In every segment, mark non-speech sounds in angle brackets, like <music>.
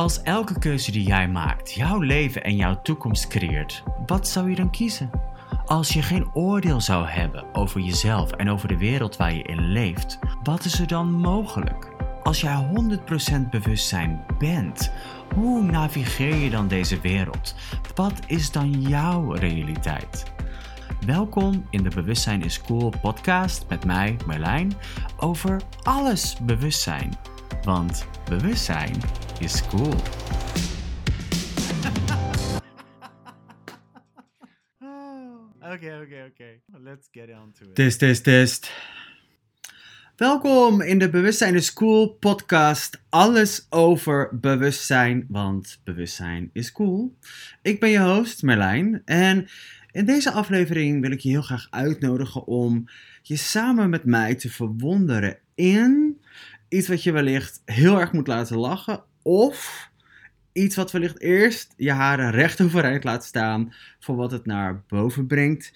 Als elke keuze die jij maakt jouw leven en jouw toekomst creëert, wat zou je dan kiezen? Als je geen oordeel zou hebben over jezelf en over de wereld waar je in leeft, wat is er dan mogelijk? Als jij 100% bewustzijn bent, hoe navigeer je dan deze wereld? Wat is dan jouw realiteit? Welkom in de Bewustzijn is Cool podcast met mij, Merlijn, over alles bewustzijn. Want bewustzijn is cool. Oké, oké, oké. Let's get on to it. Test, test, test. Welkom in de Bewustzijn is Cool podcast. Alles over bewustzijn, want bewustzijn is cool. Ik ben je host Merlijn en in deze aflevering wil ik je heel graag uitnodigen om je samen met mij te verwonderen in iets wat je wellicht heel erg moet laten lachen of iets wat wellicht eerst je haren recht overeind laat staan voor wat het naar boven brengt.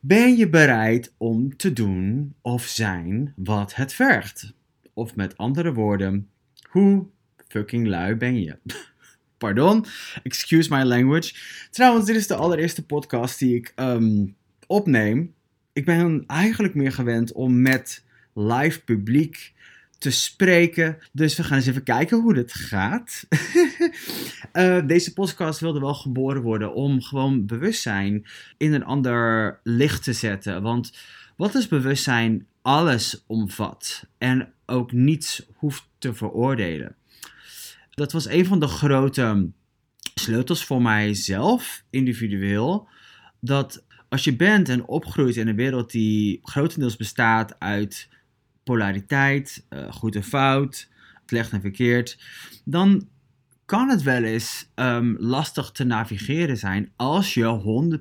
Ben je bereid om te doen of zijn wat het vergt? Of met andere woorden, hoe fucking lui ben je? <laughs> Pardon, excuse my language. Trouwens, dit is de allereerste podcast die ik ehm, opneem. Ik ben eigenlijk meer gewend om met live publiek te spreken. Dus we gaan eens even kijken hoe dit gaat. uh, <laughs> deze podcast wilde wel geboren worden om gewoon bewustzijn in een ander licht te zetten. Want wat is bewustzijn? Alles omvat en ook niets hoeft te veroordelen. Dat was een van de grote sleutels voor mijzelf, individueel. Dat als je bent en opgroeit in een wereld die grotendeels bestaat uit polariteit, uh, goed en fout, slecht en verkeerd, dan kan het wel eens um, lastig te navigeren zijn als je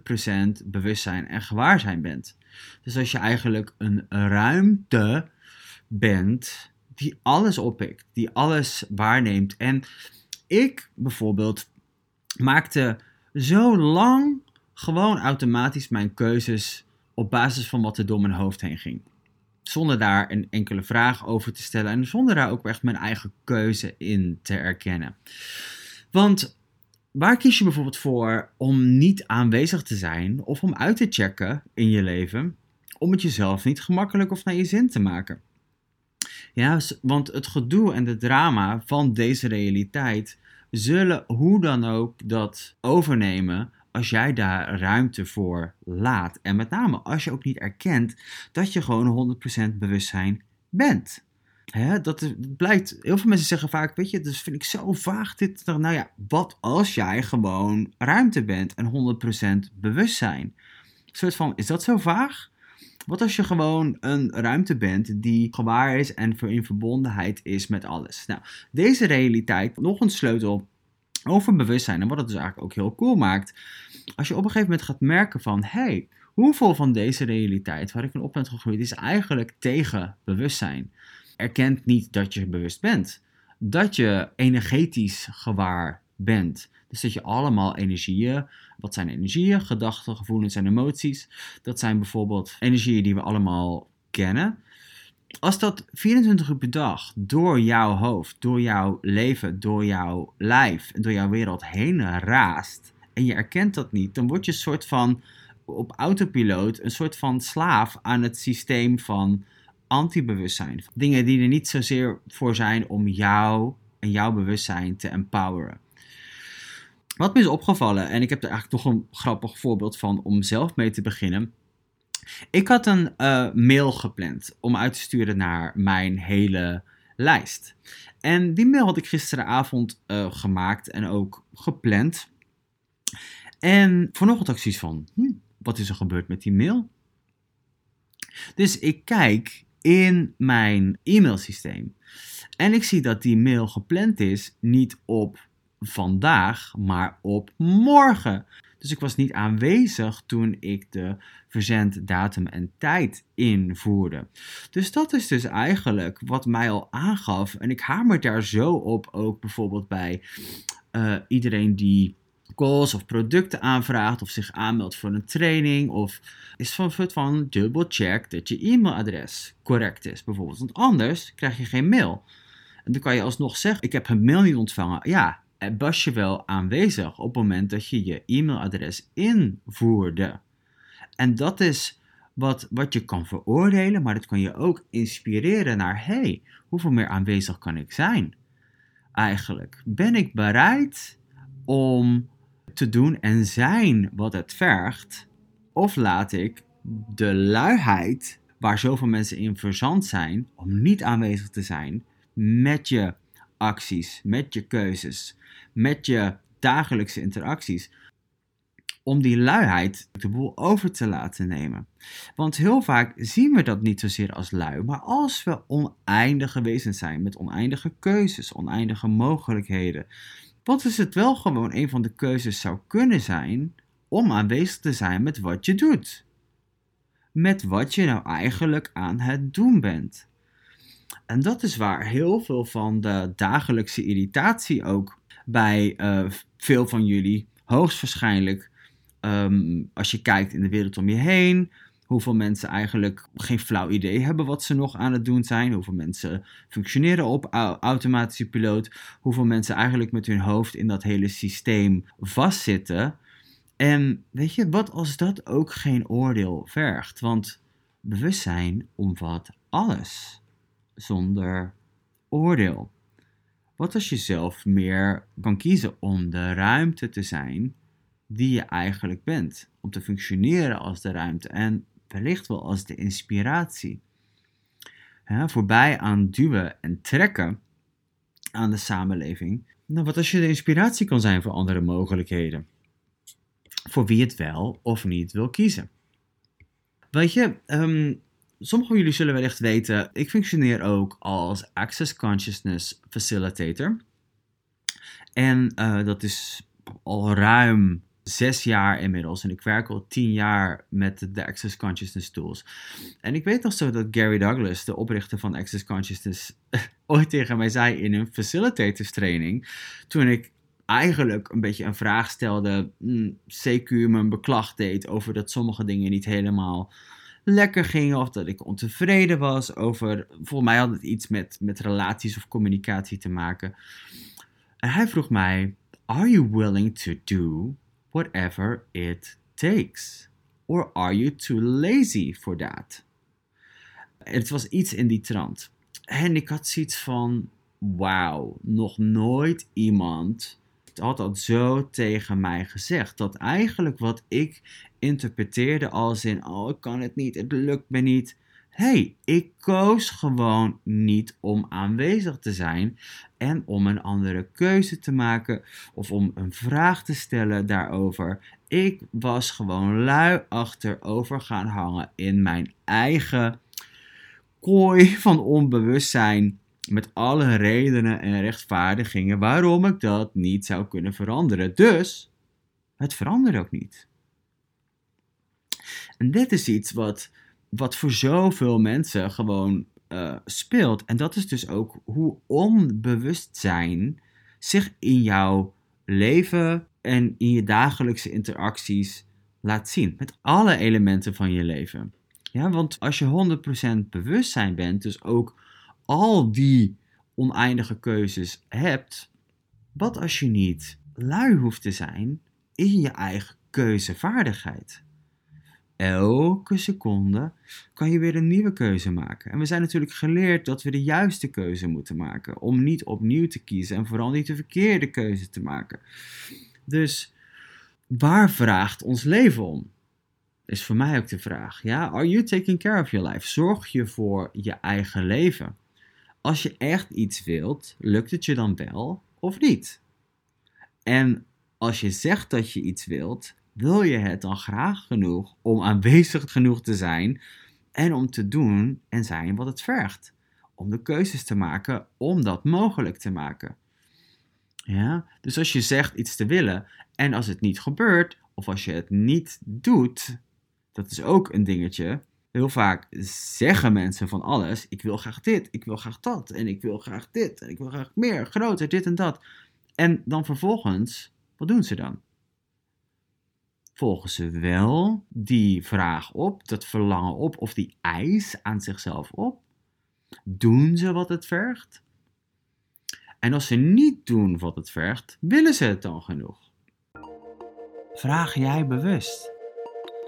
100% bewustzijn en gewaarzijn bent. Dus als je eigenlijk een ruimte bent die alles oppikt, die alles waarneemt. En ik bijvoorbeeld maakte zo lang gewoon automatisch mijn keuzes op basis van wat er door mijn hoofd heen ging. Zonder daar een enkele vraag over te stellen en zonder daar ook echt mijn eigen keuze in te erkennen. Want waar kies je bijvoorbeeld voor om niet aanwezig te zijn of om uit te checken in je leven om het jezelf niet gemakkelijk of naar je zin te maken? Ja, want het gedoe en de drama van deze realiteit zullen hoe dan ook dat overnemen als jij daar ruimte voor laat. En met name als je ook niet erkent dat je gewoon 100% bewustzijn bent. Hè, dat blijkt, heel veel mensen zeggen vaak, weet je, dus vind ik zo vaag dit. Nou ja, wat als jij gewoon ruimte bent en 100% bewustzijn? Soort van, is dat zo vaag? Wat als je gewoon een ruimte bent die gewaar is en in verbondenheid is met alles? Nou, deze realiteit, nog een sleutel over bewustzijn en wat het dus eigenlijk ook heel cool maakt. Als je op een gegeven moment gaat merken van, hey, hoeveel van deze realiteit waar ik in op ben gegroeid is eigenlijk tegen bewustzijn? Erkent niet dat je bewust bent. Dat je energetisch gewaar bent. Dus dat je allemaal energieën, wat zijn energieën? Gedachten, gevoelens en emoties. Dat zijn bijvoorbeeld energieën die we allemaal kennen. Als dat 24 uur per dag door jouw hoofd, door jouw leven, door jouw lijf en door jouw wereld heen raast en je erkent dat niet, dan word je een soort van op autopiloot een soort van slaaf aan het systeem van antibewustzijn. Dingen die er niet zozeer voor zijn om jou en jouw bewustzijn te empoweren. Wat me is opgevallen, en ik heb er eigenlijk toch een grappig voorbeeld van om zelf mee te beginnen. Ik had een uh, mail gepland om uit te sturen naar mijn hele lijst. En die mail had ik gisteravond uh, gemaakt en ook gepland. En vanochtend had ik zoiets van, hm, wat is er gebeurd met die mail? Dus ik kijk in mijn e-mailsysteem. En ik zie dat die mail gepland is niet op vandaag, maar op morgen. Dus ik was niet aanwezig toen ik de verzenddatum en tijd invoerde. Dus dat is dus eigenlijk wat mij al aangaf. En ik hamer daar zo op, ook bijvoorbeeld bij uh, iedereen die calls of producten aanvraagt of zich aanmeldt voor een training of is van van dubbel check dat je e-mailadres correct is bijvoorbeeld. Want anders krijg je geen mail. En dan kan je alsnog zeggen: Ik heb een mail niet ontvangen. Ja, was je wel aanwezig op het moment dat je je e-mailadres invoerde. En dat is wat, wat je kan veroordelen, maar dat kan je ook inspireren naar: hey, hoeveel meer aanwezig kan ik zijn? Eigenlijk ben ik bereid om te doen en zijn wat het vergt, of laat ik de luiheid waar zoveel mensen in verzand zijn om niet aanwezig te zijn met je acties, met je keuzes, met je dagelijkse interacties, om die luiheid de boel over te laten nemen. Want heel vaak zien we dat niet zozeer als lui, maar als we oneindige wezens zijn met oneindige keuzes, oneindige mogelijkheden. Wat is het wel gewoon een van de keuzes zou kunnen zijn om aanwezig te zijn met wat je doet? Met wat je nou eigenlijk aan het doen bent. En dat is waar heel veel van de dagelijkse irritatie ook bij uh, veel van jullie hoogstwaarschijnlijk Ehm, als je kijkt in de wereld om je heen, hoeveel mensen eigenlijk geen flauw idee hebben wat ze nog aan het doen zijn, hoeveel mensen functioneren op automatische piloot, hoeveel mensen eigenlijk met hun hoofd in dat hele systeem vastzitten. En weet je, wat als dat ook geen oordeel vergt? Want bewustzijn omvat alles zonder oordeel. Wat als je zelf meer kan kiezen om de ruimte te zijn die je eigenlijk bent. Om te functioneren als de ruimte en wellicht wel als de inspiratie. voorbij aan duwen en trekken aan de samenleving. Nou, wat als je de inspiratie kan zijn voor andere mogelijkheden? Voor wie het wel of niet wil kiezen. Weet je, um, sommigen van jullie zullen wellicht weten, ik functioneer ook als Access Consciousness Facilitator. En uh, dat is al ruim zes jaar inmiddels. En ik werk al tien jaar met de Access Consciousness Tools. En ik weet nog zo dat Gary Douglas, de oprichter van Access Consciousness, <laughs> ooit tegen mij zei in een facilitators training. Toen ik eigenlijk een beetje een vraag stelde, CQ mijn beklag deed over dat sommige dingen niet helemaal lekker gingen of dat ik ontevreden was over, volgens mij had het iets met, met relaties of communicatie te maken. En hij vroeg mij, are you willing to do whatever it takes? Or are you too lazy for that? Het was iets in die trant. En ik had zoiets van: wauw, nog nooit iemand had dat zo tegen mij gezegd. Dat eigenlijk wat ik interpreteerde als in: oh, ik kan het niet, het lukt me niet hey, ik koos gewoon niet om aanwezig te zijn en om een andere keuze te maken of om een vraag te stellen daarover. Ik was gewoon lui achterover gaan hangen in mijn eigen kooi van onbewustzijn. Met alle redenen en rechtvaardigingen waarom ik dat niet zou kunnen veranderen. Dus het verandert ook niet. En dit is iets wat wat voor zoveel mensen gewoon uh, speelt. En dat is dus ook hoe onbewustzijn zich in jouw leven en in je dagelijkse interacties laat zien. Met alle elementen van je leven. Ja, want als je 100% bewustzijn bent, dus ook al die oneindige keuzes hebt, wat als je niet lui hoeft te zijn in je eigen keuzevaardigheid? Elke seconde kan je weer een nieuwe keuze maken. En we zijn natuurlijk geleerd dat we de juiste keuze moeten maken. Om niet opnieuw te kiezen en vooral niet de verkeerde keuze te maken. Dus waar vraagt ons leven om? Is voor mij ook de vraag. Ja, are you taking care of your life? Zorg je voor je eigen leven? Als je echt iets wilt, lukt het je dan wel of niet? En als je zegt dat je iets wilt, wil je het dan graag genoeg om aanwezig genoeg te zijn en om te doen en zijn wat het vergt. Om de keuzes te maken om dat mogelijk te maken. Ja? Dus als je zegt iets te willen en als het niet gebeurt, of als je het niet doet, dat is ook een dingetje. Heel vaak zeggen mensen van alles: ik wil graag dit, ik wil graag dat, en ik wil graag dit, en ik wil graag meer, groter, dit en dat. En dan vervolgens, wat doen ze dan? Volgen ze wel die vraag op, dat verlangen op of die eis aan zichzelf op? Doen ze wat het vergt? En als ze niet doen wat het vergt, willen ze het dan genoeg? Vraag jij bewust?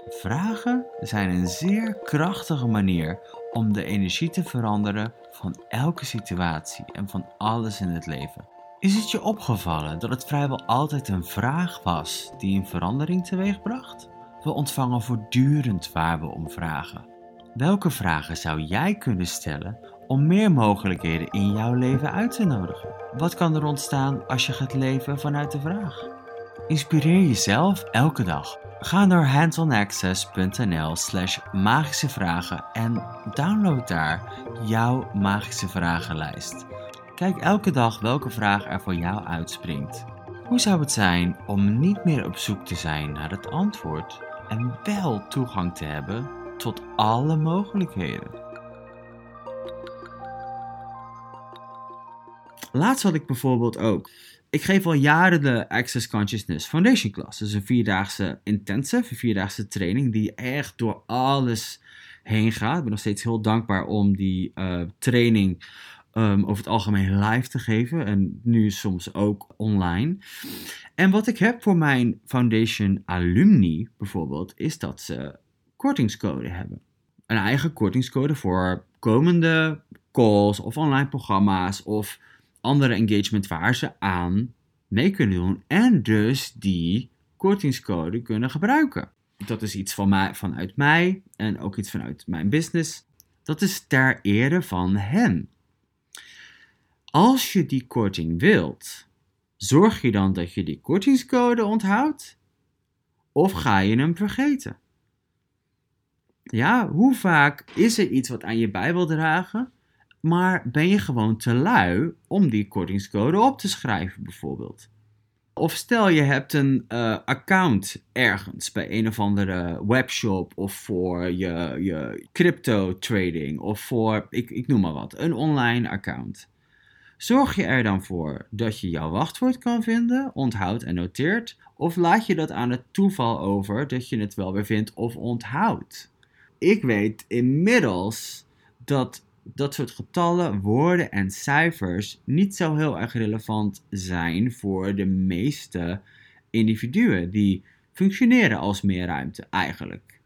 Vragen zijn een zeer krachtige manier om de energie te veranderen van elke situatie en van alles in het leven. Is het je opgevallen dat het vrijwel altijd een vraag was die een verandering teweegbracht? We ontvangen voortdurend waar we om vragen. Welke vragen zou jij kunnen stellen om meer mogelijkheden in jouw leven uit te nodigen? Wat kan er ontstaan als je gaat leven vanuit de vraag? Inspireer jezelf elke dag. Ga naar handsonaccess.nl slash magische vragen en download daar jouw magische vragenlijst. Kijk elke dag welke vraag er voor jou uitspringt. Hoe zou het zijn om niet meer op zoek te zijn naar het antwoord en wel toegang te hebben tot alle mogelijkheden? Laatst had ik bijvoorbeeld ook. Ik geef al jaren de Access Consciousness Foundation Class. Dat is een vierdaagse intensive, vierdaagse training die echt door alles heen gaat. Ik ben nog steeds heel dankbaar om die uh, training um, over het algemeen live te geven. En nu soms ook online. En wat ik heb voor mijn Foundation alumni bijvoorbeeld, is dat ze kortingscode hebben. Een eigen kortingscode voor komende calls of online programma's of andere engagement waar ze aan mee kunnen doen. En dus die kortingscode kunnen gebruiken. Dat is iets van mij, vanuit mij en ook iets vanuit mijn business. Dat is ter ere van hen. Als je die korting wilt, zorg je dan dat je die kortingscode onthoudt? Of ga je hem vergeten? Ja, hoe vaak is er iets wat aan je bij wil dragen, maar ben je gewoon te lui om die kortingscode op te schrijven, bijvoorbeeld? Of stel je hebt een uh, account ergens bij een of andere webshop of voor je, je crypto trading of voor, ik, ik noem maar wat, een online account. Zorg je er dan voor dat je jouw wachtwoord kan vinden, onthoudt en noteert, of laat je dat aan het toeval over dat je het wel weer vindt of onthoudt? Ik weet inmiddels dat dat soort getallen, woorden en cijfers niet zo heel erg relevant zijn voor de meeste individuen die functioneren als meerruimte eigenlijk.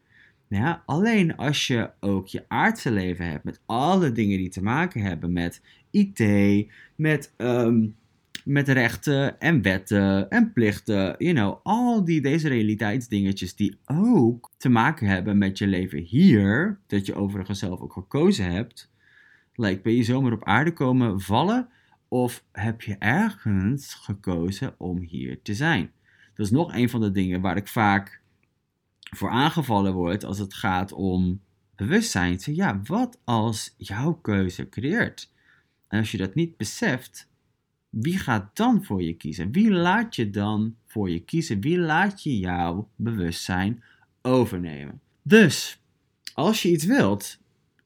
Ja, alleen als je ook je aardse leven hebt met alle dingen die te maken hebben met IT, met, um, met rechten en wetten en plichten. You know, al die, deze realiteitsdingetjes die ook te maken hebben met je leven hier, dat je overigens zelf ook gekozen hebt. Like, ben je zomaar op aarde komen vallen of heb je ergens gekozen om hier te zijn? Dat is nog een van de dingen waar ik vaak voor aangevallen word als het gaat om bewustzijn. Ja, wat als jouw keuze creëert? En als je dat niet beseft, wie gaat dan voor je kiezen? Wie laat je dan voor je kiezen? Wie laat je jouw bewustzijn overnemen? Dus, als je iets wilt,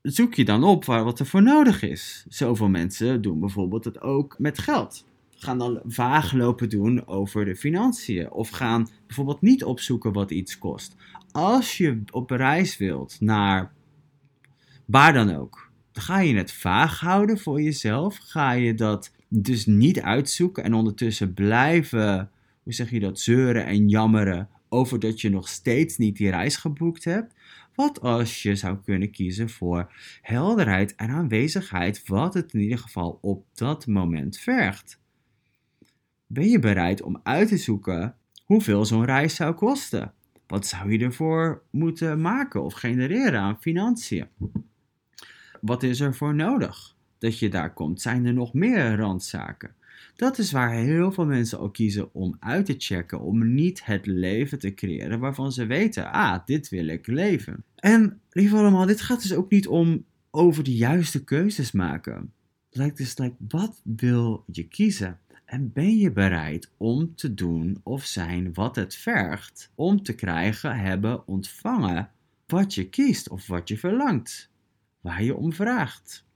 zoek je dan op waar wat er voor nodig is. Zoveel mensen doen bijvoorbeeld het ook met geld. Gaan dan vaag lopen doen over de financiën. Of gaan bijvoorbeeld niet opzoeken wat iets kost. Als je op reis wilt naar waar dan ook, ga je het vaag houden voor jezelf. Ga je dat dus niet uitzoeken en ondertussen blijven, hoe zeg je dat, zeuren en jammeren over dat je nog steeds niet die reis geboekt hebt. Wat als je zou kunnen kiezen voor helderheid en aanwezigheid, wat het in ieder geval op dat moment vergt? Ben je bereid om uit te zoeken hoeveel zo'n reis zou kosten? Wat zou je ervoor moeten maken of genereren aan financiën? Wat is er voor nodig dat je daar komt? Zijn er nog meer randzaken? Dat is waar heel veel mensen ook kiezen om uit te checken, om niet het leven te creëren waarvan ze weten, ah, dit wil ik leven. En lieve allemaal, dit gaat dus ook niet om over de juiste keuzes maken. Het dus like, wat wil je kiezen? En ben je bereid om te doen of zijn wat het vergt om te krijgen, hebben, ontvangen wat je kiest of wat je verlangt? Waar je om vraagt.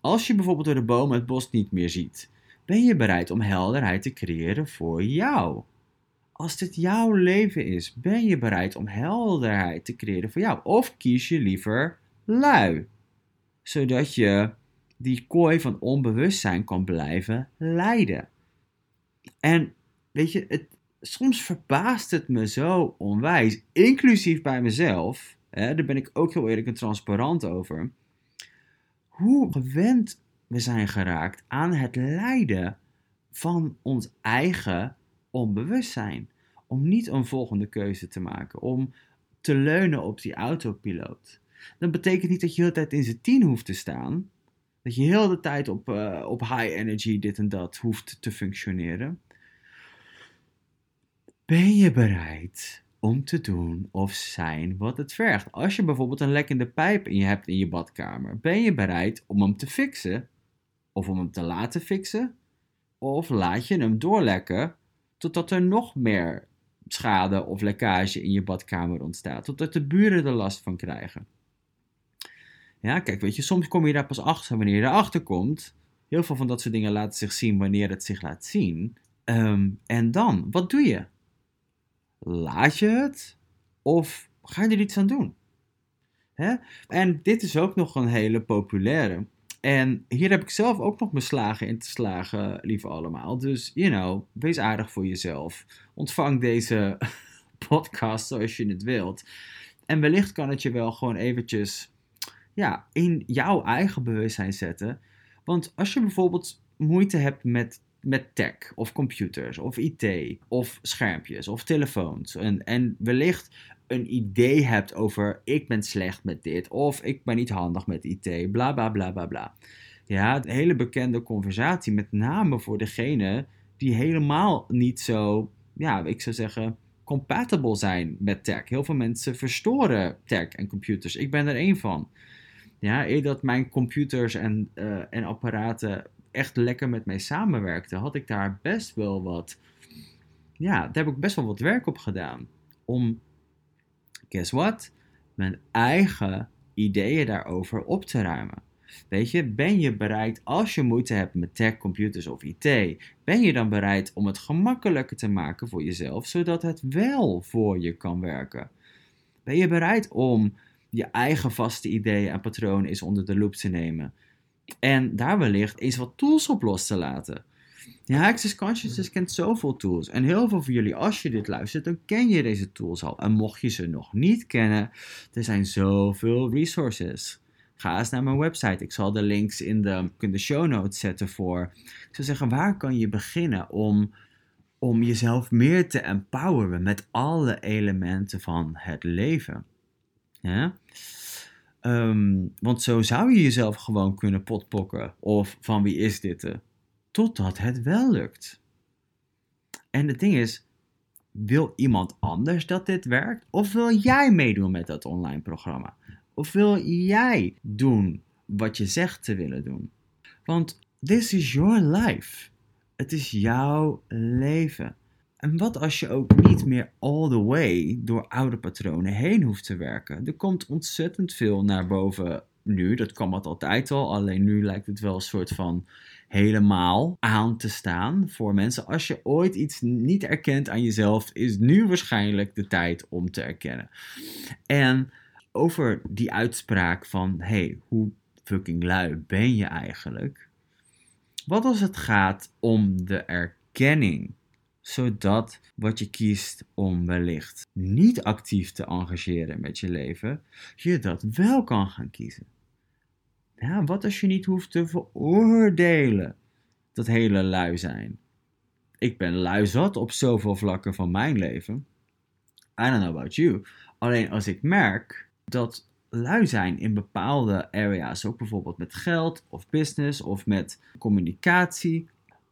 Als je bijvoorbeeld door de bomen het bos niet meer ziet, ben je bereid om helderheid te creëren voor jou. Als dit jouw leven is, ben je bereid om helderheid te creëren voor jou. Of kies je liever lui, zodat je die kooi van onbewustzijn kan blijven leiden. En weet je, het, soms verbaast het me zo onwijs, inclusief bij mezelf. Hè, daar ben ik ook heel eerlijk en transparant over. Hoe gewend we zijn geraakt aan het lijden van ons eigen onbewustzijn. Om niet een volgende keuze te maken, om te leunen op die autopiloot. Dat betekent niet dat je de hele tijd in zijn tien hoeft te staan. Dat je heel de tijd op, uh, op high energy dit en dat hoeft te functioneren. Ben je bereid om te doen of zijn wat het vergt? Als je bijvoorbeeld een lekkende pijp in je hebt in je badkamer, ben je bereid om hem te fixen? Of om hem te laten fixen? Of laat je hem doorlekken totdat er nog meer schade of lekkage in je badkamer ontstaat, totdat de buren er last van krijgen? Ja, kijk, weet je, soms kom je daar pas achter wanneer je erachter komt. Heel veel van dat soort dingen laten zich zien wanneer het zich laat zien. Ehm, en dan, wat doe je? Laat je het? Of ga je er iets aan doen? Hè? En dit is ook nog een hele populaire. En hier heb ik zelf ook nog mijn slagen in te slagen, lieve allemaal. Dus, you know, wees aardig voor jezelf. Ontvang deze <laughs> podcast zoals je het wilt. En wellicht kan het je wel gewoon eventjes ja, in jouw eigen bewustzijn zetten. Want als je bijvoorbeeld moeite hebt met, met tech of computers of IT of schermpjes of telefoons en, en wellicht een idee hebt over ik ben slecht met dit of ik ben niet handig met IT, bla bla bla bla. Ja, een hele bekende conversatie, met name voor degene die helemaal niet zo, ja, ik zou zeggen, compatible zijn met tech. Heel veel mensen verstoren tech en computers. Ik ben er één van. Ja, eer dat mijn computers en, uh, en apparaten echt lekker met mij samenwerkten, had ik daar best wel wat. Ja, daar heb ik best wel wat werk op gedaan. Om, guess what? Mijn eigen ideeën daarover op te ruimen. Weet je, ben je bereid, als je moeite hebt met tech, computers of IT, ben je dan bereid om het gemakkelijker te maken voor jezelf, zodat het wel voor je kan werken? Ben je bereid om je eigen vaste ideeën en patronen eens onder de loep te nemen. En daar wellicht eens wat tools op los te laten. Ja, Access Consciousness kent zoveel tools. En heel veel van jullie, als je dit luistert, dan ken je deze tools al. En mocht je ze nog niet kennen, er zijn zoveel resources. Ga eens naar mijn website. Ik zal de links in de, in de show notes zetten voor. Ik zou zeggen, waar kan je beginnen om, om jezelf meer te empoweren met alle elementen van het leven? Ja? Ehm, want zo zou je jezelf gewoon kunnen potpokken. Of van wie is dit? Totdat het wel lukt. En het ding is, wil iemand anders dat dit werkt? Of wil jij meedoen met dat online programma? Of wil jij doen wat je zegt te willen doen? Want this is your life. Het is jouw leven. En wat als je ook niet meer all the way door oude patronen heen hoeft te werken? Er komt ontzettend veel naar boven nu. Dat kwam het altijd al. Alleen nu lijkt het wel een soort van helemaal aan te staan voor mensen. Als je ooit iets niet erkent aan jezelf, is nu waarschijnlijk de tijd om te erkennen. En over die uitspraak van: hey, hoe fucking lui ben je eigenlijk? Wat als het gaat om de erkenning? Zodat wat je kiest om wellicht niet actief te engageren met je leven, je dat wel kan gaan kiezen. Ja, wat als je niet hoeft te veroordelen dat hele lui zijn? Ik ben lui zat op zoveel vlakken van mijn leven. I don't know about you. Alleen als ik merk dat lui zijn in bepaalde areas, ook bijvoorbeeld met geld of business of met communicatie,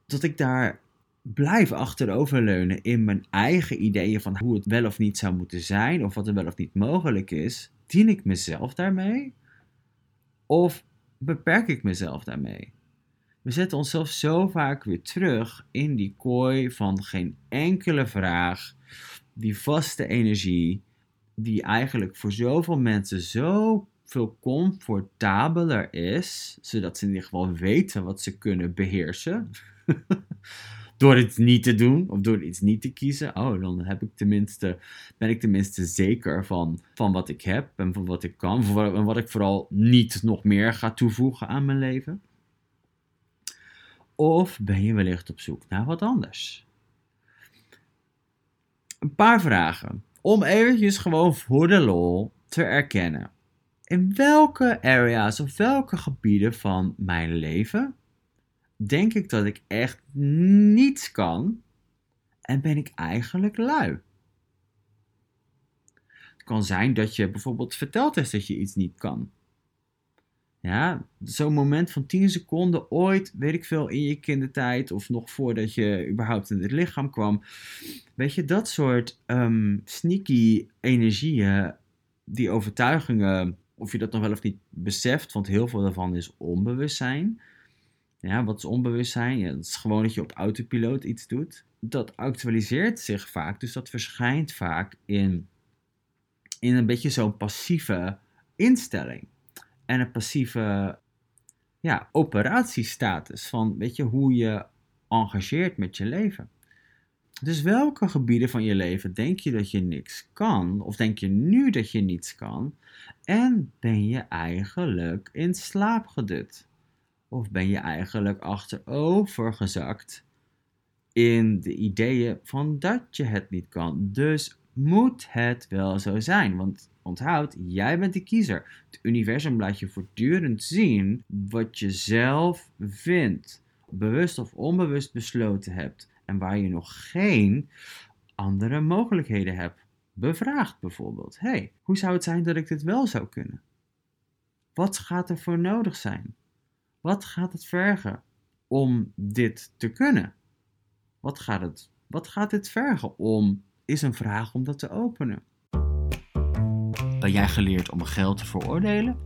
dat ik daar blijf achteroverleunen in mijn eigen ideeën van hoe het wel of niet zou moeten zijn, of wat er wel of niet mogelijk is, dien ik mezelf daarmee? Of beperk ik mezelf daarmee? We zetten onszelf zo vaak weer terug in die kooi van geen enkele vraag, die vaste energie, die eigenlijk voor zoveel mensen zo veel comfortabeler is, zodat ze in ieder geval weten wat ze kunnen beheersen. <laughs> door het niet te doen of door iets niet te kiezen, oh, dan heb ik tenminste, ben ik tenminste zeker van, van wat ik heb en van wat ik kan. En wat ik vooral niet nog meer ga toevoegen aan mijn leven. Of ben je wellicht op zoek naar wat anders? Een paar vragen om eventjes gewoon voor de lol te erkennen. In welke areas of welke gebieden van mijn leven denk ik dat ik echt niets kan en ben ik eigenlijk lui? Het kan zijn dat je bijvoorbeeld verteld hebt dat je iets niet kan. Ja, zo'n moment van 10 seconden ooit, weet ik veel, in je kindertijd of nog voordat je überhaupt in het lichaam kwam. Weet je, dat soort um, sneaky energieën, die overtuigingen, of je dat nog wel of niet beseft, want heel veel daarvan is onbewustzijn. Ja, wat is onbewustzijn? Ja, dat is gewoon dat je op autopiloot iets doet. Dat actualiseert zich vaak, dus dat verschijnt vaak in, in een beetje zo'n passieve instelling en een passieve ja, operatiestatus van weet je, hoe je engageert met je leven. Dus welke gebieden van je leven denk je dat je niks kan? Of denk je nu dat je niets kan? En ben je eigenlijk in slaap gedut? Of ben je eigenlijk achterover gezakt in de ideeën van dat je het niet kan? Dus moet het wel zo zijn. Want onthoud, jij bent de kiezer. Het universum laat je voortdurend zien wat je zelf vindt, bewust of onbewust besloten hebt en waar je nog geen andere mogelijkheden hebt. Bevraagd bijvoorbeeld: hey, hoe zou het zijn dat ik dit wel zou kunnen? Wat gaat er voor nodig zijn? Wat gaat het vergen om dit te kunnen? Wat gaat het, wat gaat dit vergen om is een vraag om dat te openen. Ben jij geleerd om geld te veroordelen?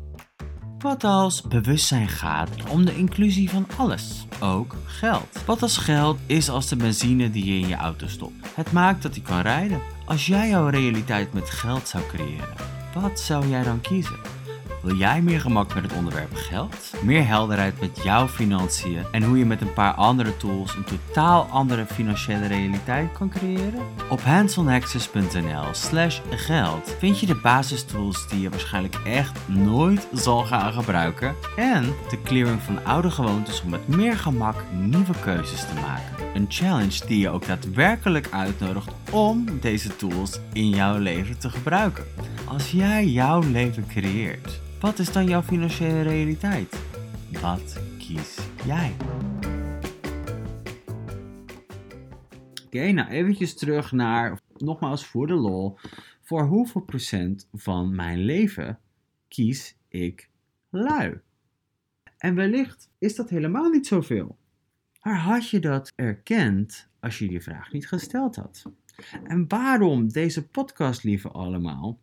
Wat als bewustzijn gaat om de inclusie van alles, ook geld? Wat als geld is als de benzine die je in je auto stopt? Het maakt dat hij kan rijden. Als jij jouw realiteit met geld zou creëren, wat zou jij dan kiezen? Wil jij meer gemak met het onderwerp geld? Meer helderheid met jouw financiën en hoe je met een paar andere tools een totaal andere financiële realiteit kan creëren? Op handsonaccess.nl slash geld vind je de basistools die je waarschijnlijk echt nooit zal gaan gebruiken en de clearing van oude gewoontes om met meer gemak nieuwe keuzes te maken. Een challenge die je ook daadwerkelijk uitnodigt om deze tools in jouw leven te gebruiken. Als jij jouw leven creëert, wat is dan jouw financiële realiteit? Wat kies jij? Oké, nou eventjes terug naar, nogmaals voor de lol, voor hoeveel procent van mijn leven kies ik lui? En wellicht is dat helemaal niet zoveel. Maar had je dat erkend als je die vraag niet gesteld had? En waarom deze podcast, lieve allemaal?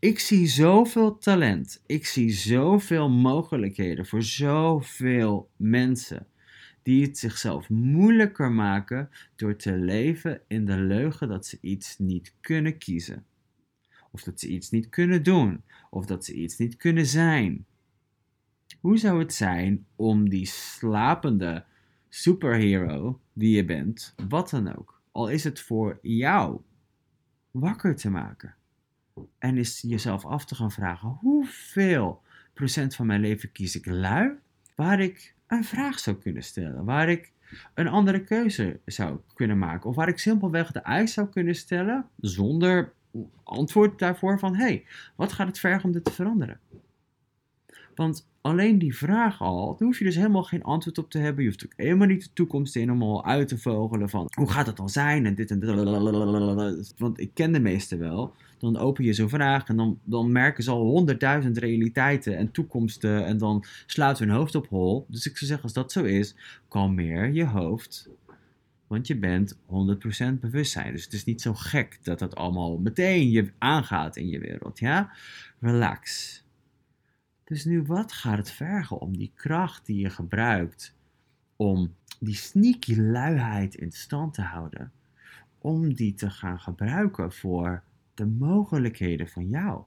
Ik zie zoveel talent. Ik zie zoveel mogelijkheden voor zoveel mensen die het zichzelf moeilijker maken door te leven in de leugen dat ze iets niet kunnen kiezen. Of dat ze iets niet kunnen doen. Of dat ze iets niet kunnen zijn. Hoe zou het zijn om die slapende superhero die je bent, wat dan ook, al is het voor jou, wakker te maken? En is jezelf af te gaan vragen: hoeveel procent van mijn leven kies ik lui? Waar ik een vraag zou kunnen stellen, waar ik een andere keuze zou kunnen maken, of waar ik simpelweg de eis zou kunnen stellen zonder antwoord daarvoor van: hé, hey, wat gaat het vergen om dit te veranderen? Want alleen die vraag al, daar hoef je dus helemaal geen antwoord op te hebben. Je hoeft ook helemaal niet de toekomst in om al uit te vogelen van hoe gaat het dan zijn en dit en dit. Want ik ken de meeste wel. Dan open je zo'n vraag en dan, dan merken ze al honderdduizend realiteiten en toekomsten en dan sluiten hun hoofd op hol. Dus ik zou zeggen, als dat zo is, kalmeer je hoofd. Want je bent 100% bewustzijn. Dus het is niet zo gek dat dat allemaal meteen je aangaat in je wereld. Ja? Relax. Dus nu, wat gaat het vergen om die kracht die je gebruikt om die sneaky luiheid in stand te houden, om die te gaan gebruiken voor de mogelijkheden van jou?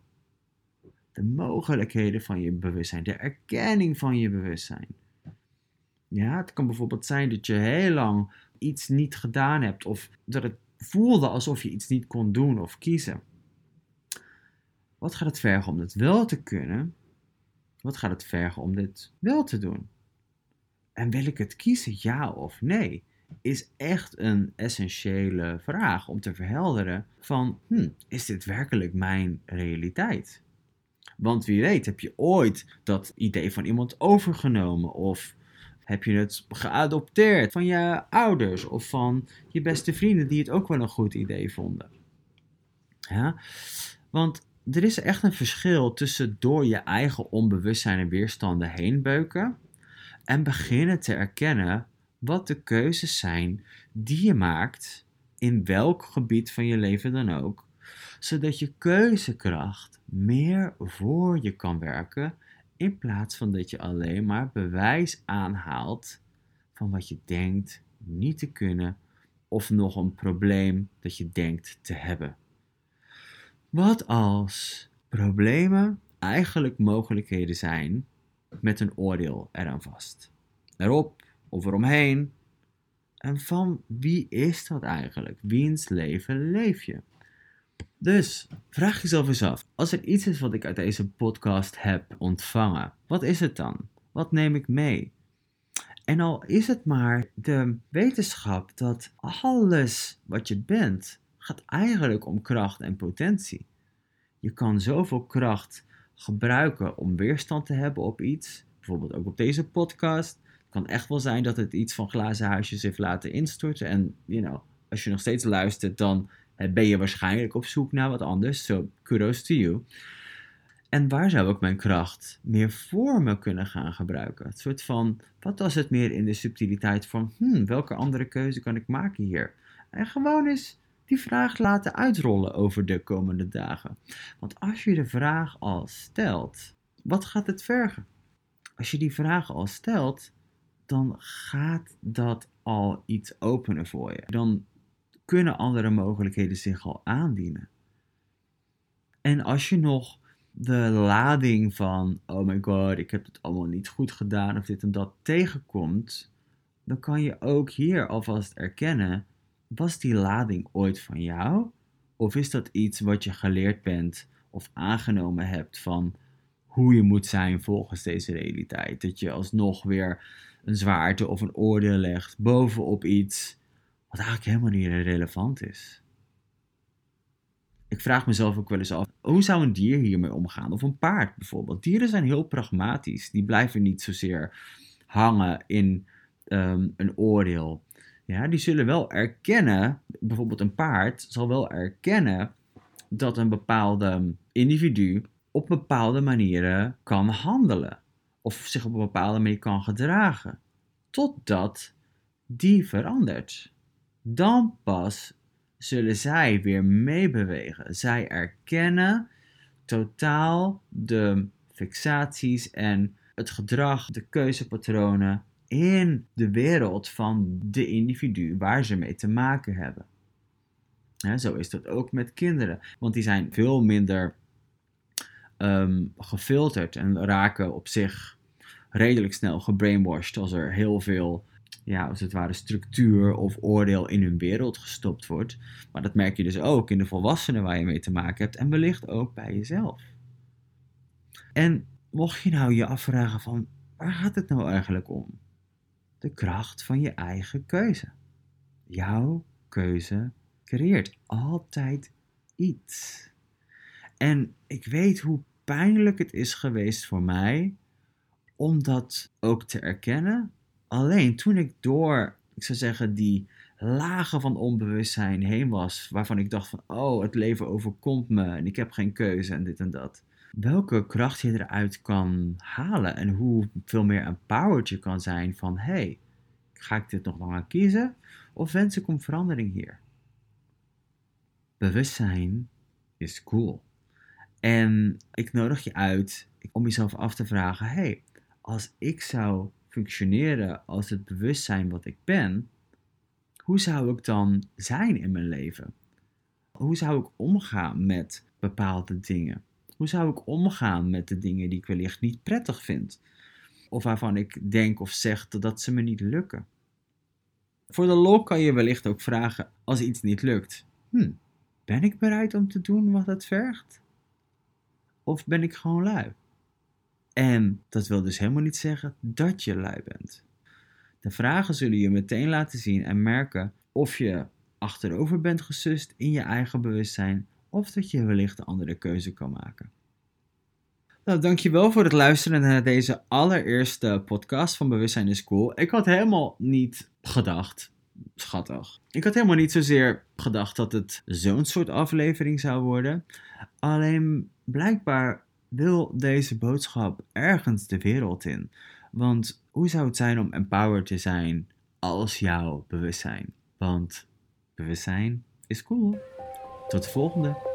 De mogelijkheden van je bewustzijn, de erkenning van je bewustzijn. Ja, het kan bijvoorbeeld zijn dat je heel lang iets niet gedaan hebt of dat het voelde alsof je iets niet kon doen of kiezen. Wat gaat het vergen om het wel te kunnen wat gaat het vergen om dit wel te doen? En wil ik het kiezen, ja of nee? Is echt een essentiële vraag om te verhelderen van, hm, is dit werkelijk mijn realiteit? Want wie weet, heb je ooit dat idee van iemand overgenomen of heb je het geadopteerd van je ouders of van je beste vrienden die het ook wel een goed idee vonden? Ja? Want er is echt een verschil tussen door je eigen onbewustzijn en weerstanden heen beuken en beginnen te erkennen wat de keuzes zijn die je maakt in welk gebied van je leven dan ook, zodat je keuzekracht meer voor je kan werken in plaats van dat je alleen maar bewijs aanhaalt van wat je denkt niet te kunnen of nog een probleem dat je denkt te hebben. Wat als problemen eigenlijk mogelijkheden zijn met een oordeel eraan vast? Erop of eromheen. En van wie is dat eigenlijk? Wiens leven leef je? Dus vraag jezelf eens af: als er iets is wat ik uit deze podcast heb ontvangen, wat is het dan? Wat neem ik mee? En al is het maar de wetenschap dat alles wat je bent, gaat eigenlijk om kracht en potentie. Je kan zoveel kracht gebruiken om weerstand te hebben op iets, bijvoorbeeld ook op deze podcast. Kan echt wel zijn dat het iets van glazen huisjes heeft laten instorten. En you know, als je nog steeds luistert, dan ben je waarschijnlijk op zoek naar wat anders. So kudos to you. En waar zou ik mijn kracht meer voor me kunnen gaan gebruiken? Het soort van, wat was het meer in de subtiliteit van, hmm, welke andere keuze kan ik maken hier? En gewoon eens die vraag laten uitrollen over de komende dagen. Want als je de vraag al stelt, wat gaat het vergen? Als je die vraag al stelt, dan gaat dat al iets openen voor je. Dan kunnen andere mogelijkheden zich al aandienen. En als je nog de lading van, oh my god, ik heb het allemaal niet goed gedaan of dit en dat tegenkomt, dan kan je ook hier alvast erkennen, was die lading ooit van jou? Of is dat iets wat je geleerd bent of aangenomen hebt van hoe je moet zijn volgens deze realiteit? Dat je alsnog weer een zwaarte of een oordeel legt bovenop iets wat eigenlijk helemaal niet relevant is. Ik vraag mezelf ook wel eens af, hoe zou een dier hiermee omgaan? Of een paard bijvoorbeeld. Dieren zijn heel pragmatisch. Die blijven niet zozeer hangen in ehm, een oordeel. Ja, die zullen wel erkennen, bijvoorbeeld een paard zal wel erkennen dat een bepaalde individu op bepaalde manieren kan handelen. Of zich op een bepaalde manier kan gedragen. Totdat die verandert dan pas zullen zij weer meebewegen. Zij erkennen totaal de fixaties en het gedrag, de keuzepatronen in de wereld van de individu waar ze mee te maken hebben. zo is dat ook met kinderen, want die zijn veel minder um, gefilterd en raken op zich redelijk snel gebrainwashed als er heel veel ja, als het ware structuur of oordeel in hun wereld gestopt wordt. Maar dat merk je dus ook in de volwassenen waar je mee te maken hebt en wellicht ook bij jezelf. En mocht je nou je afvragen van waar gaat het nou eigenlijk om? De kracht van je eigen keuze. Jouw keuze creëert altijd iets. En ik weet hoe pijnlijk het is geweest voor mij om dat ook te erkennen Alleen toen ik door, ik zou zeggen, die lagen van onbewustzijn heen was, waarvan ik dacht van, oh, het leven overkomt me en ik heb geen keuze en dit en dat. Welke kracht je eruit kan halen en hoe veel meer empowered je kan zijn van, hey, ga ik dit nog langer kiezen of wens ik om verandering hier? Bewustzijn is cool. En ik nodig je uit om jezelf af te vragen, hey, als ik zou functioneren als het bewustzijn wat ik ben, hoe zou ik dan zijn in mijn leven? Hoe zou ik omgaan met bepaalde dingen? Hoe zou ik omgaan met de dingen die ik wellicht niet prettig vind? Of waarvan ik denk of zeg dat ze me niet lukken? Voor de lol kan je wellicht ook vragen als iets niet lukt. Hm, ben ik bereid om te doen wat het vergt? Of ben ik gewoon lui? En dat wil dus helemaal niet zeggen dat je lui bent. De vragen zullen je meteen laten zien en merken of je achterover bent gesust in je eigen bewustzijn of dat je wellicht een andere keuze kan maken. Nou, dankjewel voor het luisteren naar deze allereerste podcast van Bewustzijn is Cool. Ik had helemaal niet gedacht, schattig. Ik had helemaal niet zozeer gedacht dat het zo'n soort aflevering zou worden. Alleen blijkbaar wil deze boodschap ergens de wereld in. Want hoe zou het zijn om empowered te zijn als jouw bewustzijn? Want bewustzijn is cool. Tot de volgende.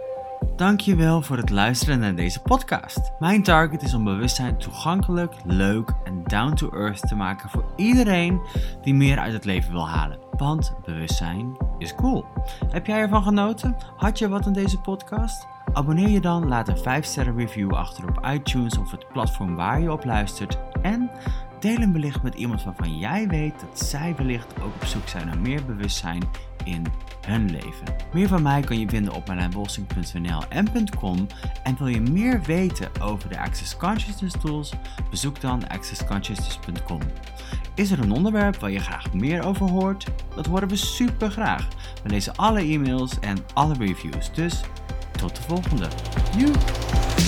Dankjewel voor het luisteren naar deze podcast. Mijn target is om bewustzijn toegankelijk, leuk en down to earth te maken voor iedereen die meer uit het leven wil halen. Want bewustzijn is cool. Heb jij ervan genoten? Had je wat aan deze podcast? Abonneer je dan, laat een 5 sterren review achter op iTunes of het platform waar je op luistert en deel een belicht met iemand waarvan jij weet dat zij wellicht ook op zoek zijn naar meer bewustzijn in hun leven. Meer van mij kan je vinden op marlijnbolsing.nl en.com en wil je meer weten over de Access Consciousness tools? Bezoek dan accessconsciousness.com. Is er een onderwerp waar je graag meer over hoort? Dat horen we super graag. We lezen alle e-mails en alle reviews, dus tot de volgende. Joe!